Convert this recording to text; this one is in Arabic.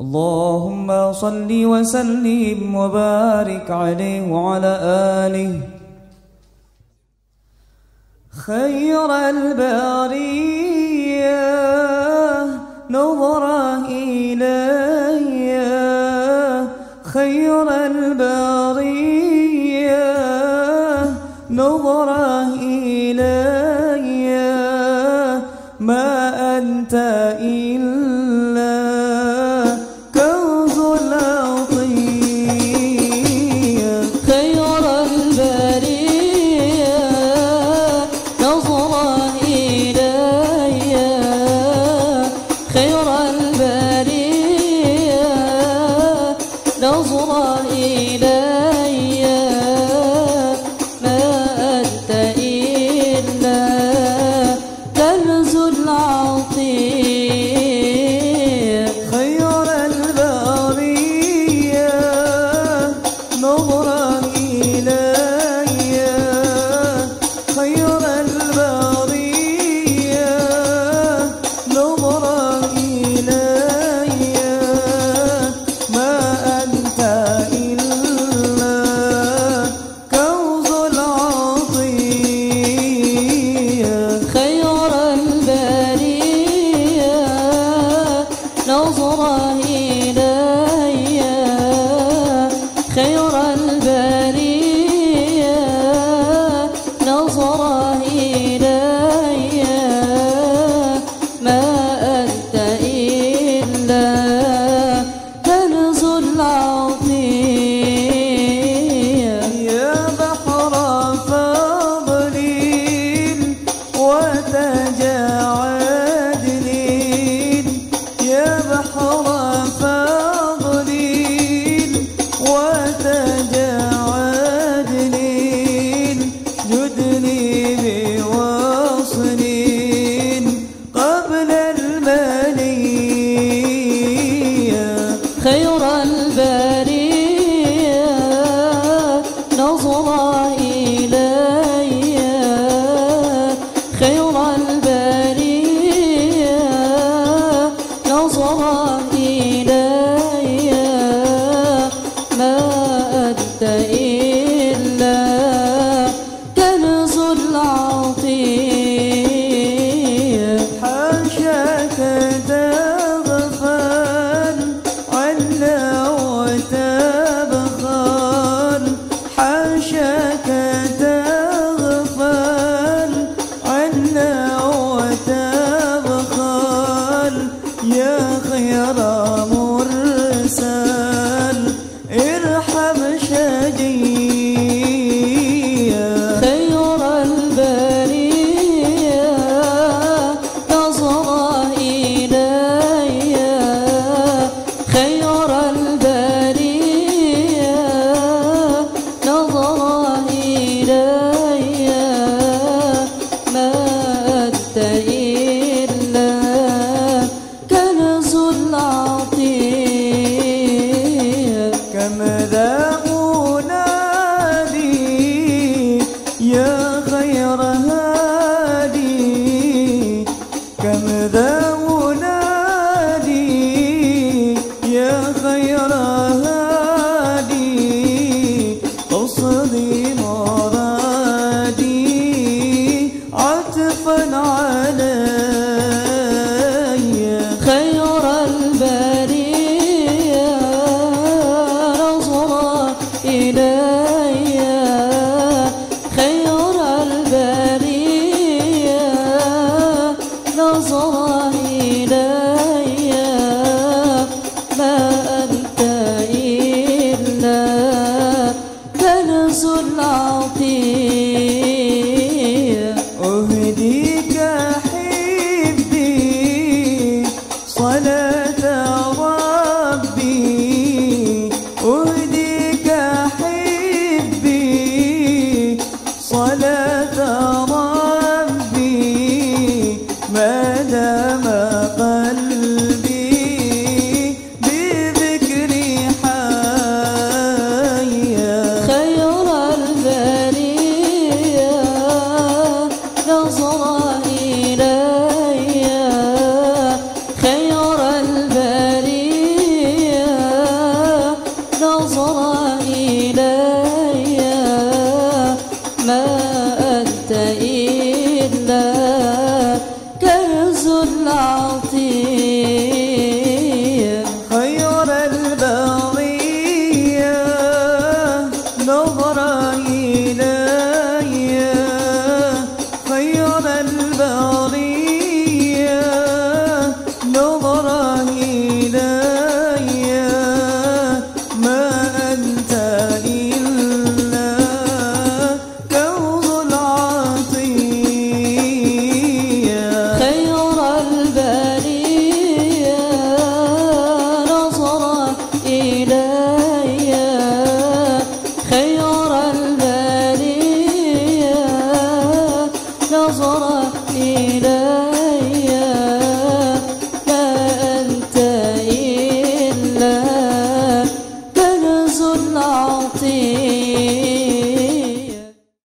اللهم صل وسلم وبارك عليه وعلى آله. خير البرية نظرة إلي. خير البرية نظرة إلي. somebody نظر البرية نظر إلي خير البرية. نظر صاعدا 到底。